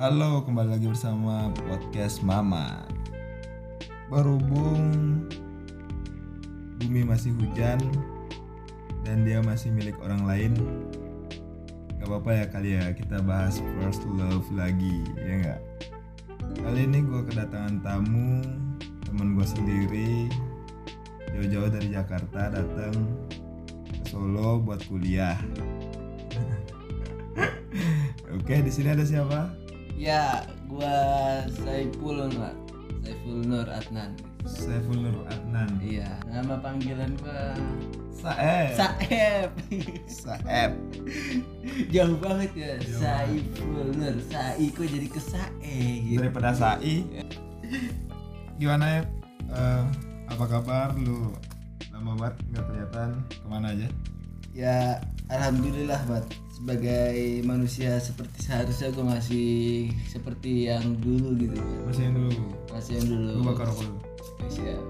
Halo, kembali lagi bersama podcast Mama. Berhubung bumi masih hujan dan dia masih milik orang lain, gak apa-apa ya kali ya kita bahas first love lagi, ya nggak? Kali ini gue kedatangan tamu, temen gue sendiri, jauh-jauh dari Jakarta datang ke Solo buat kuliah. Oke, di sini ada siapa? Ya, gua Saiful Nur, Saiful Nur Adnan. Saiful Nur Adnan. Iya, nama panggilan gua Saeb. Saeb. Saeb. Jauh banget ya, Jauh Saiful Nur. Sai kok jadi ke Sae gitu. Daripada Sai. Gimana ya? Eh, apa kabar lu? Lama banget nggak kelihatan. Ke mana aja? Ya, alhamdulillah, Bat. Sebagai manusia seperti seharusnya gua masih seperti yang dulu gitu. Masih yang dulu. Masih yang dulu. Lu bakar rokok dulu. Siap.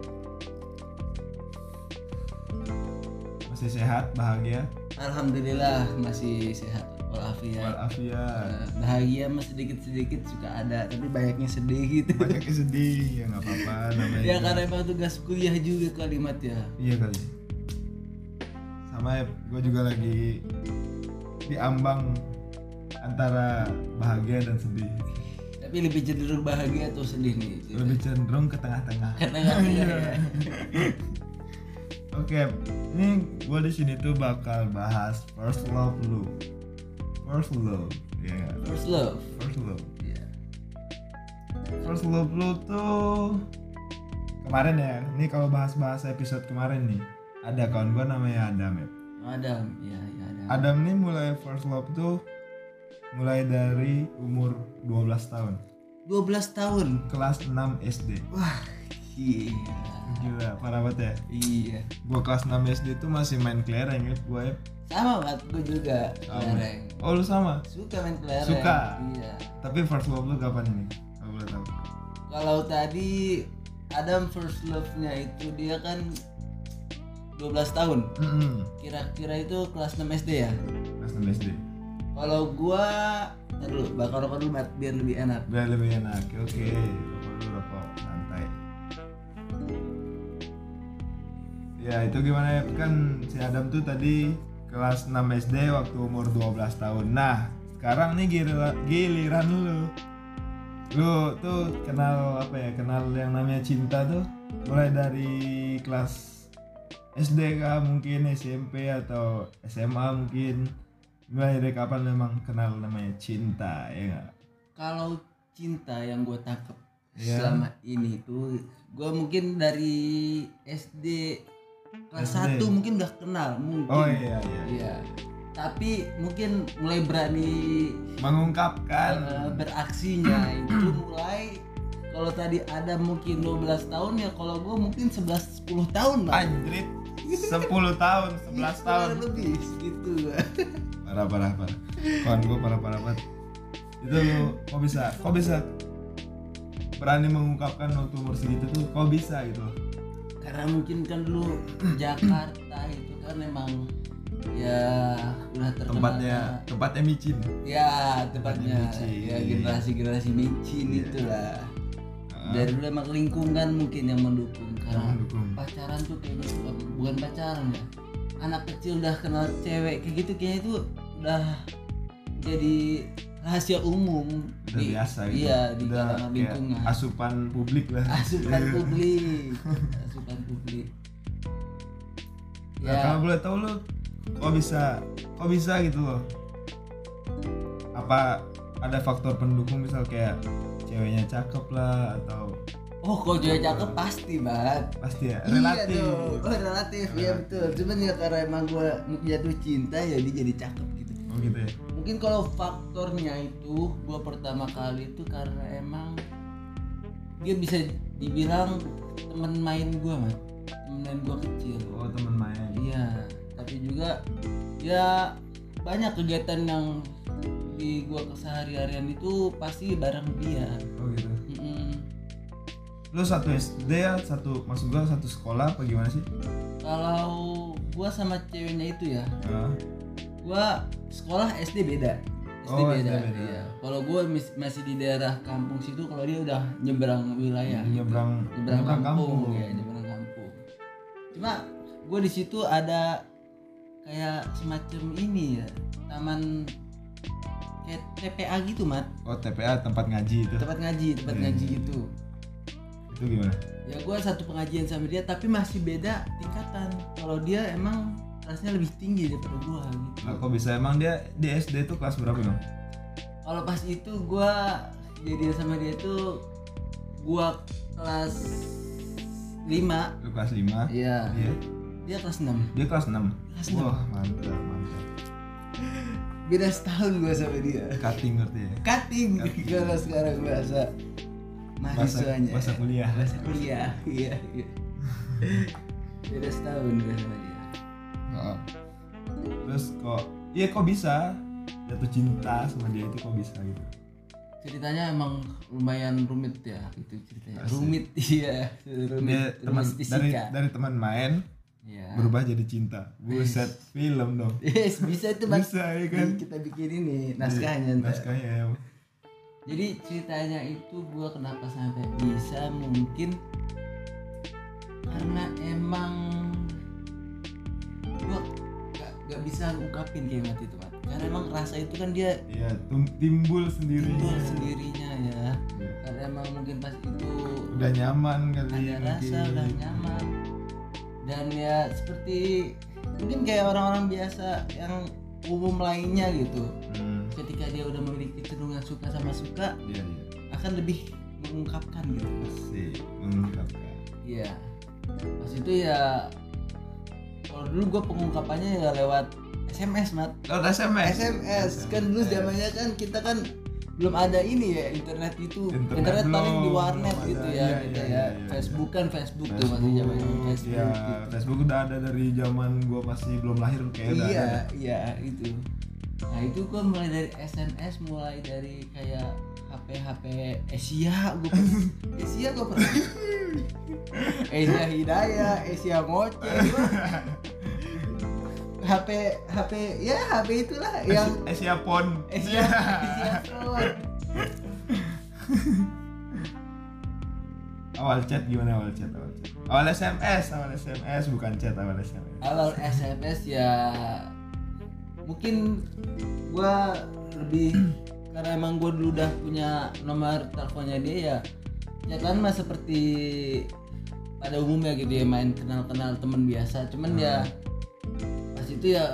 Masih sehat, bahagia, Alhamdulillah masih sehat walafiat. walafiat. Eh, bahagia mah sedikit-sedikit suka ada tapi banyaknya sedih gitu Banyak yang sedih, ya nggak apa-apa namanya. ya karena emang tugas kuliah juga kalimat ya Iya kali. Sama ya, gue juga lagi diambang antara bahagia dan sedih. tapi lebih cenderung bahagia atau sedih nih Lebih cenderung ke tengah-tengah. nggak Iya. ya. Oke, ini gue di sini tuh bakal bahas first love lu. First love, ya nggak? first love First love. ya First love lu tuh kemarin ya. Ini kalau bahas-bahas episode kemarin nih, ada kawan gue namanya Adam ya. Adam ya ya Adam Adam nih mulai first love tuh mulai dari umur 12 tahun, 12 tahun kelas 6 SD. wah iya Gila, parah banget ya. iya Gua kelas 6 SD tuh masih main kelereng ya, gue ya. sama banget gue juga Sama. kelereng Oh lu sama? suka main kelereng Suka? iya Tapi first love lu kapan ini? Kalau boleh tahu. kalau tadi Adam first love-nya itu dia kan 12 tahun kira-kira itu kelas 6 SD ya Kelas 6 SD. kalau gua ntar dulu bakar rokok dulu biar lebih enak Biar lebih enak. Oke, rokok dulu rokok santai. Ya itu gimana ya kan si Adam tuh tadi kelas 6 SD waktu umur 12 tahun. Nah sekarang nih giliran, giliran lu. Lu tuh kenal apa ya? Kenal yang namanya cinta tuh mulai dari kelas SD kah mungkin SMP atau SMA mungkin. Mulai dari kapan memang kenal namanya cinta ya nggak? kalau cinta yang gue tangkep Iya. selama ini tuh gua mungkin dari SD kelas SD. 1 mungkin udah kenal mungkin Oh iya iya. Iya. tapi mungkin mulai berani Mengungkapkan. eh, beraksinya itu mulai kalau tadi ada mungkin 12 tahun ya kalau gua mungkin 11 10 tahun Bang. Anjrit 10 tahun, 11 tahun. Lebih gitu Parah parah parah. Kawan gue parah parah banget. Itu lu kok bisa? Kok bisa berani mengungkapkan waktu umur segitu tuh? Kok bisa gitu? karena mungkin kan dulu Jakarta itu kan emang ya udah terkenal Tempatnya tempatnya micin. ya tempatnya micin. ya generasi generasi micin Iya. itulah Ah, dari dulu emang lingkungan mungkin yang mendukung yang karena mendukung. pacaran tuh kayak gitu bukan pacaran ya anak kecil udah kenal cewek kayak gitu kayaknya itu udah jadi rahasia umum Udah Di- biasa gitu. iya di Udah kalangan lingkungan asupan publik lah. asupan publik asupan publik Nah, ya kalau boleh tahu lu kok bisa kok bisa gitu loh? Apa ada faktor pendukung misal kayak ceweknya cakep lah atau oh kalau cewek cakep pasti banget pasti ya Iya relatif dong. Oh, relatif, ya betul. Cuman ya karena emang gue jatuh cinta ya dia jadi cakep gitu. oh gitu ya Mungkin kalau faktornya itu gue pertama kali itu karena emang dia bisa dibilang temen main gue man, temen main gue kecil. oh teman main Iya, tapi juga ya banyak kegiatan yang di gua kesehari-harian itu pasti bareng dia. oh gitu Mm-mm. lu satu SD ya satu maksud gua satu sekolah apa gimana sih Kalau gua sama ceweknya itu ya, Ah, gua sekolah SD beda SD Oh, beda. SD beda. Iya. Kalau gue masih di daerah kampung situ, kalau dia udah nyebrang wilayah. gitu. nyebrang nyebrang, nyebrang kampung, kampung ya nyebrang kampung. Cuma gue di situ ada kayak semacam ini ya, taman kayak TPA gitu mat, oh TPA tempat ngaji itu tempat ngaji, tempat Hmm. ngaji gitu. itu gimana Ya gue satu pengajian sama dia, tapi masih beda tingkatan. Kalau dia emang kelasnya lebih tinggi daripada gue gitu. nah kok bisa emang dia di SD itu kelas berapa bang Kalau pas itu gue jadian sama dia tuh gue kelas 5 lu kelas 5 Iya. dia Dia kelas 6 dia kelas 6 Kelas enam. wah mantap mantap Beda setahun gue sama dia. Cutting ngerti ya? Cutting. Cutting. Kalau sekarang bahasa Mahasiswanya. Bahasa kuliah. Bahasa kuliah Iya iya. Beda setahun gue sama dia. Oh. terus kok iya kok bisa? Jatuh cinta sama dia itu kok bisa gitu? Ceritanya emang lumayan rumit ya Itu ceritanya. Asik. Rumit iya. Rumit dia teman dari dari teman main Iya berubah jadi cinta buset film dong Yes, bisa itu Mas. bisa ya kan Kita bikin ini naskahnya ntar. naskahnya ya Jadi ceritanya itu gua kenapa sampai bisa mungkin karena emang gua gak, gak bisa ungkapin kayak mati itu Mat. Karena emang rasa itu kan dia iya tum- timbul sendirinya timbul sendirinya ya. Iya. Karena emang mungkin pas itu udah nyaman kali ada rasa mungkin. udah nyaman dan ya seperti mungkin kayak orang-orang biasa yang umum lainnya gitu. Hmm. ketika dia udah memiliki cenderungan suka sama suka iya iya. akan lebih mengungkapkan gitu. Mas sih mengungkapkan. Iya. Pas itu ya kalau dulu gue pengungkapannya ya lewat SMS mat. Lewat SMS SMS kan dulu zamannya kan kita kan belum ada ini ya internet itu Internet internet, paling di belum, warnet belum gitu ada. ya Iya, gitu iya, ya iya, iya. Facebook kan Facebook, tuh masih zamannya Facebook ya gitu. Facebook udah ada dari zaman gua masih belum lahir kayak iya ada iya itu nah itu gua mulai dari SMS mulai dari kayak HP HP Asia gua Asia gua pernah Asia Hidayah Asia Moce. HP HP ya HP itulah yang Asia Pon Asia Asia Phone. awal chat gimana awal chat awal chat? Awal SMS awal SMS bukan chat awal SMS awal SMS ya mungkin gua lebih karena emang gua dulu udah punya nomor teleponnya dia ya chatan mah seperti pada umumnya gitu ya main kenal-kenal teman biasa. Cuman ya pas itu ya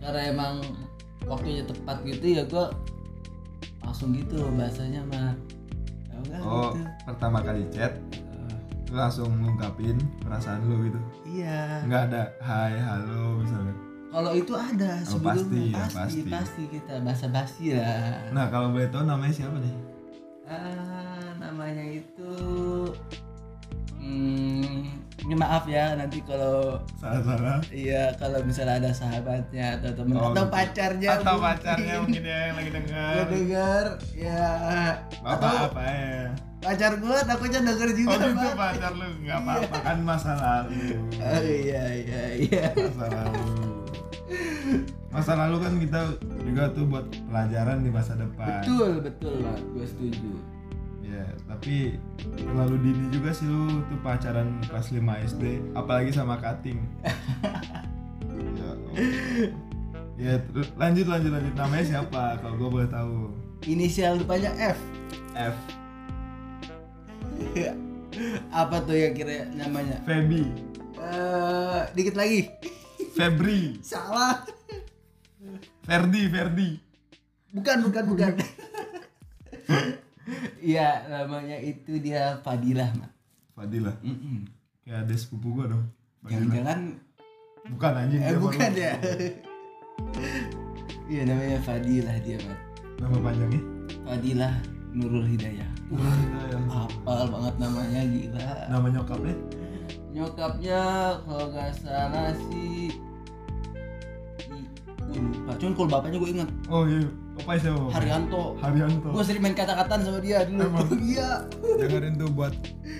karena emang waktunya tepat gitu ya gua langsung gitu bahasanya mah ya oh gitu. pertama kali chat lu langsung ngungkapin perasaan lu gitu. Iya. Nggak ada hai halo misalnya. Kalau itu ada Oh, sebelumnya. pasti ya, pasti, pasti. pasti kita bahasa basi lah. nah kalau boleh tahu namanya siapa nih? Ah, namanya itu hmm, maaf ya nanti kalau salah salah iya kalau misalnya ada sahabatnya atau temen Oh, atau gitu. pacarnya. Atau mungkin. pacarnya mungkin ya yang lagi dengar Gua denger ya. Bapak atau apa ya? Pacar gua takutnya denger juga oh Pak. pacar lu nggak apa-apa kan masa lalu. Oh, iya iya iya. Masa lalu. Masa lalu kan kita juga tuh buat pelajaran di masa depan. Betul betul lah gue setuju ya tapi terlalu dini juga sih lu tuh pacaran kelas 5 SD apalagi sama cutting. Ya, ya terus lanjut lanjut lanjut. Namanya siapa? Kalau gue boleh tahu. Inisial depannya F. F. Apa tuh yang kira namanya? Feby. Eh, dikit lagi. Febri. Salah. Ferdi Ferdi. Bukan bukan bukan Iya namanya itu dia Fadilah mak. Fadilah? Mm-mm. kayak ada sepupu gue dong jangan-jangan bukan anjing eh dia bukan ya iya namanya Fadilah dia mak. Nama panjangnya? Fadilah Nurul Hidayah. Wah, ya. hafal banget namanya gila. Nama nyokapnya? Nyokapnya kalau nggak salah sih gue lupa. Cuman kalau bapaknya gue inget oh iya apa Bapak? Haryanto. Haryanto. Gue sering main kata-kataan sama dia dulu. Emang? iya. Dengerin tuh buat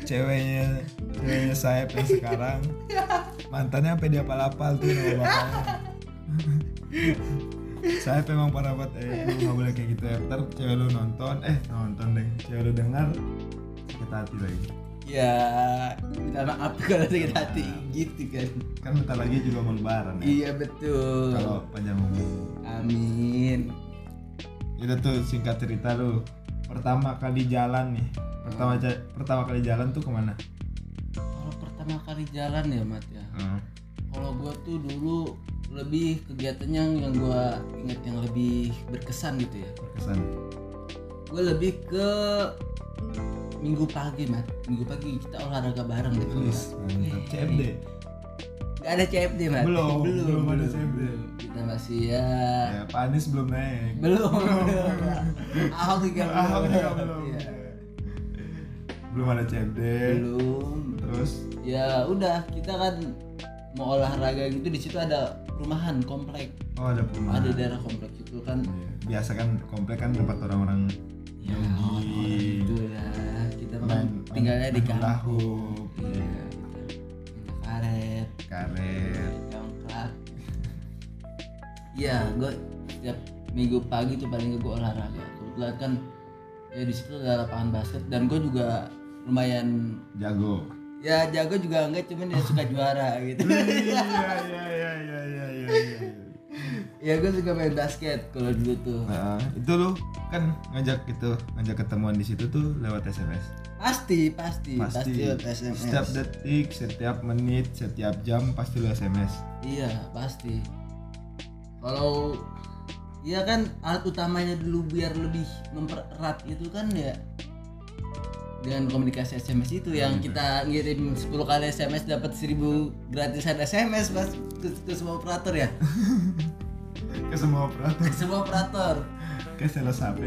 ceweknya ceweknya Saeb yang sekarang. Mantannya sampai dia apal-apal tuh nama bapaknya. Saya memang parah banget. Eh lu nggak boleh kayak gitu ya. Ntar cewek lu nonton. Eh nonton deh. Cewek lu dengar sakit hati lagi. Ya minta maaf kalau sakit hati. Gitu kan. Kan bentar lagi juga mau lebaran ya. Iya betul. Kalau panjang umur. Amin itu tuh singkat cerita lu. Pertama kali jalan nih. Pertama ja- pertama kali jalan tuh ke mana? Kalau pertama kali jalan ya mat ya. Hmm. kalau gua tuh dulu lebih kegiatannya yang gua ingat yang lebih berkesan gitu ya. Berkesan. Gue lebih ke minggu pagi mat. Minggu pagi kita olahraga bareng gitu Mat. mantap. CFD Gak ada CFD mat. Belum, belum ada CFD. Kita masih ya. Ya Pak Anies belum naik. Belum. Ahok juga belum. Ahok juga belum. Iya. belum ada CFD belum. Terus? Ya udah. Kita kan mau olahraga gitu di situ ada perumahan komplek. Oh ada perumahan. Ada daerah komplek itu kan. Iya, biasa kan komplek kan tempat orang-orang ya jogging gitu lah kita kan main- tinggalnya di kampung. iya karet. Karet iya gue setiap minggu pagi tuh paling gue olahraga. Kebetulan kan ya di situ ada lapangan basket dan gue juga lumayan jago. Ya jago juga enggak cuman dia suka juara gitu. Iya iya iya iya iya iya iya ya gue suka main basket kalau dulu tuh. Nah, itu lu kan ngajak gitu, ngajak ketemuan di situ tuh lewat SMS. pasti pasti pasti, Pasti. lewat SMS Setiap detik, setiap menit, setiap jam pasti lu SMS. iya pasti kalau Iya kan alat utamanya dulu biar lebih mempererat itu kan ya dengan komunikasi SMS itu yang kita ngirim 10 kali SMS dapat 1000 gratisan SMS mas. Ke, ke semua operator ya? Ke semua operator, ke semua operator. Ke sales HP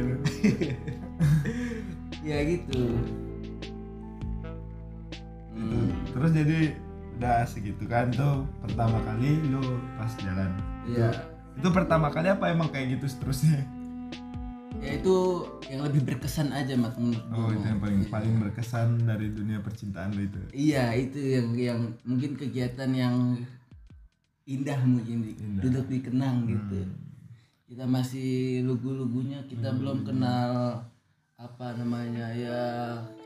ya gitu. Gitu. Terus jadi udah segitu kan tuh pertama kali lu pas jalan. Iya. Itu pertama kali apa emang kayak gitu seterusnya? ya itu yang lebih berkesan aja mat menurut Oh, itu yang paling paling berkesan dari dunia percintaan lu itu. Iya itu yang yang mungkin kegiatan yang indah mungkin di- Indah. duduk dikenang gitu. Hmm. Kita masih lugu-lugunya kita belum kenal apa namanya ya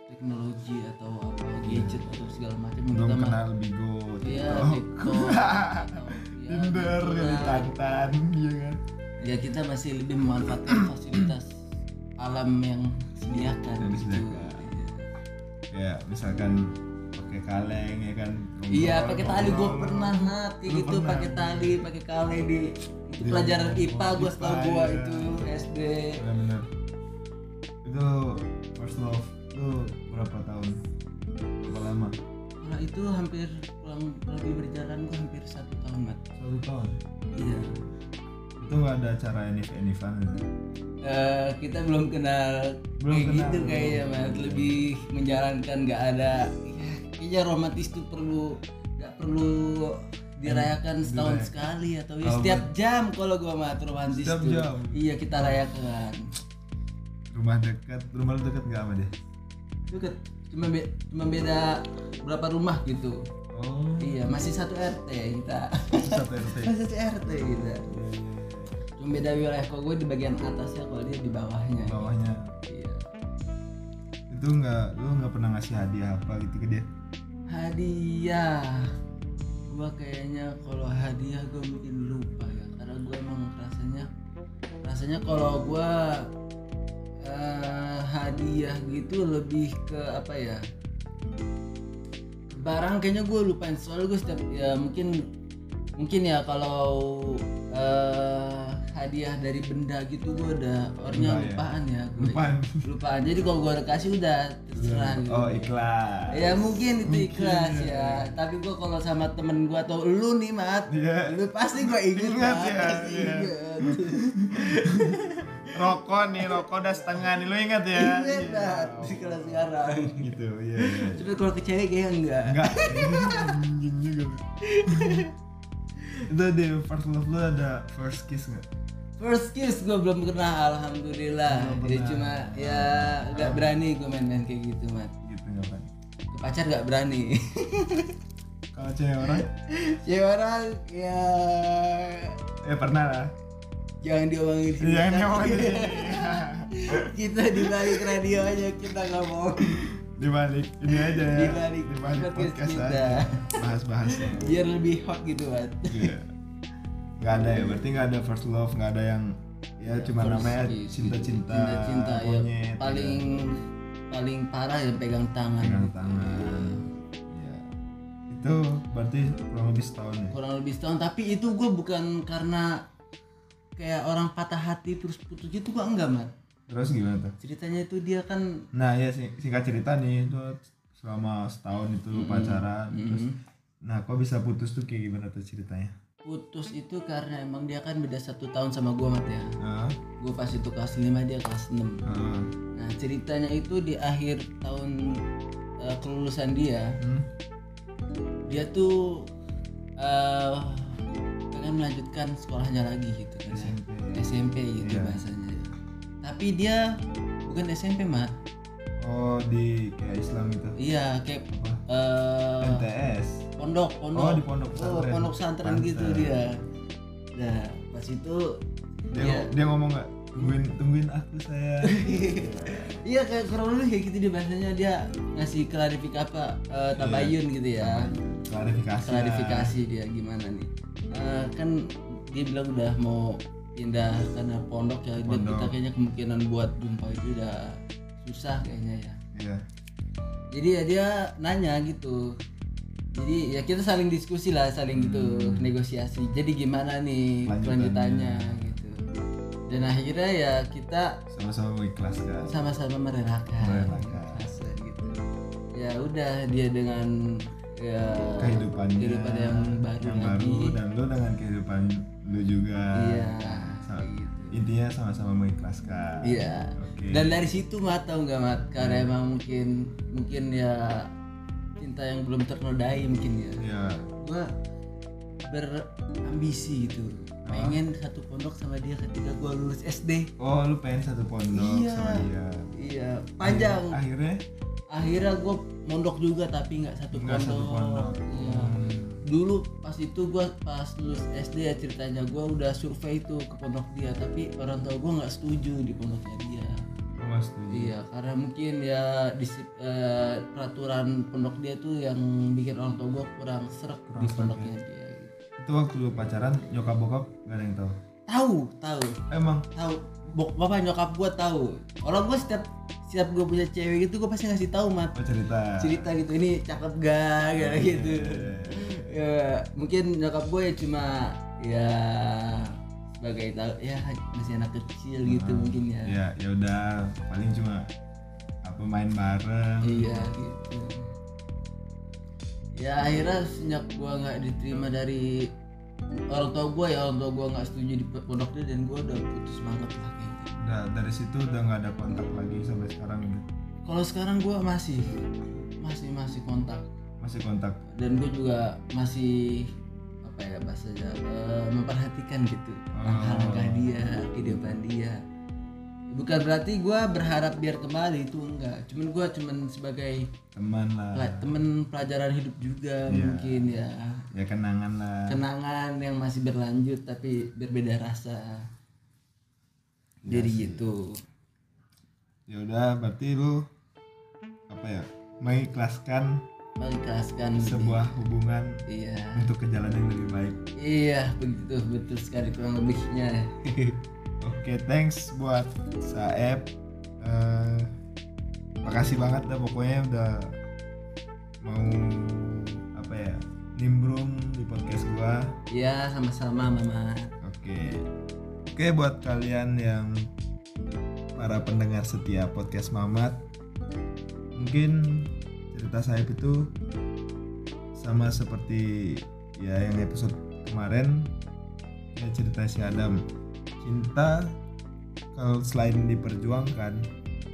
teknologi atau apa gadget atau segala macam Belum kita kenal Bigo, iya TikTok, atau ya, Tinder, gitulah. Tantan, iya kan? ya kita masih lebih memanfaatkan fasilitas alam yang disediakan Yang gitu. Ya misalkan pakai kaleng ya kan? Iya pakai tali gue pernah Lu gitu pakai tali pakai kaleng di itu Di- pelajaran IPA gue setahu gue iya. itu SD Bener-bener. Itu first love itu berapa tahun? Berapa lama? kalau itu hampir kurang lebih berjalan gue hampir satu tahun mat Satu tahun. iya Itu nggak ada acara enif enifan gitu. Eh, kita belum kenal Belum kayak kenal, gitu belum. kayaknya mat lebih menjalankan nggak ada ya, kayaknya romantis tuh perlu nggak perlu dirayakan setahun Dirayakan. sekali atau ya setiap jam kalau gua mat romantis Setiap tuh jam. iya kita rayakan Rumah dekat, rumah lu dekat nggak sama dia? Deket, cuma be- cuma beda berapa rumah gitu. Oh, Iya, masih satu RT kita. satu RT. masih satu RT kita. Cuma beda wilayah kok gue di bagian atasnya kalau dia di bawahnya. Bawahnya Iya. itu nggak lu nggak pernah ngasih hadiah apa gitu ke dia? Hadiah. Gua kayaknya kalau hadiah gue mungkin lupa ya karena gue emang rasanya rasanya kalau gue eh, hadiah gitu lebih ke apa ya barang kayaknya gue lupain soalnya gue setiap ya mungkin mungkin ya kalau eh, hadiah dari benda gitu gue udah orangnya ya? lupaan ya gue Lupaan. lupaan jadi kalau gue udah kasih udah terserah gitu Oh ikhlas. ya mungkin itu ikhlas ya tapi gue kalau sama temen gue atau lu nih mat Iya. lu pasti gue Ingat ya, pasti iya. inget Rokok nih, rokok udah setengah nih, lu ingat ya? inget mat di kelas sekarang Gitu, iya. iya. tapi kalau ke cewek kayaknya enggak Enggak. Itu di first love lu ada first kiss nggak? First kiss gue belum pernah alhamdulillah Belum ya pernah. cuma ya nggak berani gue main-main kayak gitu mat Gitu nggak ke pacar nggak berani Kalau cewek orang, cewek orang ya ya pernah lah. Jangan diomongin di sini. Jangan ngomongin di sini. kita di balik radio aja kita ngomong di balik ini aja ya. Di balik podcast podcast kita. aja. Bahas-bahas biar lebih hot gitu kan Iya. nggak ada ya berarti nggak ada first love nggak ada yang ya cuma namanya cinta-cinta cinta-cinta ya. monyet, paling paling parah ya pegang tangan. Pegang tangan. Ya. itu berarti kurang lebih setahun ya? Kurang lebih setahun tapi itu gue bukan karena kayak orang patah hati terus putus gitu gue enggak mat terus gimana tuh? Ceritanya itu dia kan nah ya sing- singkat cerita nih itu selama setahun itu lu pacaran terus nah kok bisa putus tuh? Kayak gimana tuh ceritanya? Putus itu karena emang dia kan beda satu tahun sama gue mat ya. Ah gue pas itu kelas 5 dia kelas 6 ah, nah ceritanya itu di akhir tahun eh, kelulusan dia hmm, dia tuh eh pengen melanjutkan sekolahnya lagi gitu kan ya. SMP. SMP gitu Iya. bahasanya. Tapi dia bukan SMP mat. Oh di kayak Islam itu iya kayak apa eh NTS pondok pondok. Oh, di pondok oh, pesantren. pondok pesantren gitu dia. Nah pas itu dia, Iya. dia ngomong nggak? Tungguin tungguin aku saya. Iya kayak kurang lebih kayak gitu dia bahasanya. Dia ngasih klarifikasi apa eh, tabayun gitu ya. Klarifikasi klarifikasi dia gimana nih Eh, kan dia bilang udah mau pindah karena pondok ya dan Pondok. kita kayaknya kemungkinan buat jumpa itu udah susah kayaknya ya. Iya. Jadi ya dia nanya gitu. Jadi ya kita saling diskusi lah saling gitu negosiasi. Jadi gimana nih Lanjutannya. kelanjutannya gitu. Dan akhirnya ya kita sama-sama mengikhlaskan. sama-sama merelakan. Merelakan. Gitu. Ya udah dia dengan ya kehidupannya kehidupan yang baru yang lagi. baru dan lu dengan kehidupan lu juga. Iya, Sa- kayak gitu. intinya sama-sama mengikhlaskan. Iya. Oke. Dan dari situ mat tau nggak mat? Karena emang mungkin mungkin ya cinta yang belum ternodai mungkin ya. Ya gua berambisi gitu. Pengen satu pondok sama dia ketika gua lulus SD oh lu pengen satu pondok Iya. sama dia. Iya panjang. Akhirnya akhirnya gua mondok juga tapi nggak satu nggak pondok, satu pondok. Iya. Hmm. dulu pas itu gua pas lulus SD ya ceritanya gua udah survei tuh ke pondok dia tapi orang tua gua nggak setuju di pondoknya dia. Nggak setuju. Iya karena mungkin ya disi- eh, peraturan pondok dia tuh yang bikin orang tua gua kurang serak di pondoknya dia. Gitu. itu waktu lu pacaran nyokap bokap gak ada yang tahu? Tahu tahu. Emang? Tahu. Bok bapak nyokap gua tahu. Orang gua setiap setiap gua punya cewek gitu gua pasti ngasih tahu mat. Oh cerita. Cerita gitu ini cakep gak? Kayak gitu. Ya mungkin nyokap gue ya cuma ya sebagai tahu ya masih anak kecil gitu mungkin ya. Ya ya udah paling cuma apa main bareng. Iya gitu. Ya akhirnya sejak gue nggak diterima dari orang tua gue ya orang tua gue nggak setuju di pondok dia dan gue udah putus semangat lah kayaknya. Udah dari situ udah nggak ada kontak lagi sampai sekarang gitu kalau sekarang gue masih masih masih kontak. Masih kontak? Dan gue juga masih apa ya bahasanya eh, memperhatikan gitu langkah-langkah dia kehidupan dia bukan berarti gue berharap biar kembali itu enggak. Cuman gue cuman sebagai teman lah. temen pelajaran hidup juga Iya. mungkin ya. Ya kenangan lah. Kenangan yang masih berlanjut tapi berbeda rasa. Jadi gitu. Ya udah berarti lu apa ya mengikhlaskan mengikhlaskan sebuah hubungan iya. untuk ke jalan yang lebih baik. Iya begitu. Betul sekali kurang lebihnya oke thanks buat Saeb Eh, makasih banget dah pokoknya udah mau apa ya nimbrung di podcast gua iya sama-sama mama Oke. Oke buat kalian yang para pendengar setia podcast Mamat, mungkin cerita saya itu sama seperti ya yang episode kemarin ya cerita si Adam. Cinta kalau selain diperjuangkan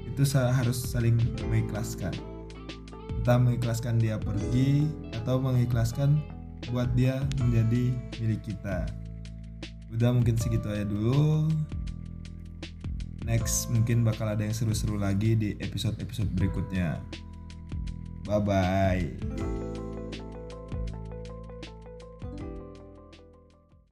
itu harus saling mengikhlaskan. Entah mengikhlaskan dia pergi atau mengikhlaskan buat dia menjadi milik kita. Udah mungkin segitu aja dulu. Next mungkin bakal ada yang seru-seru lagi di episode-episode berikutnya. Bye bye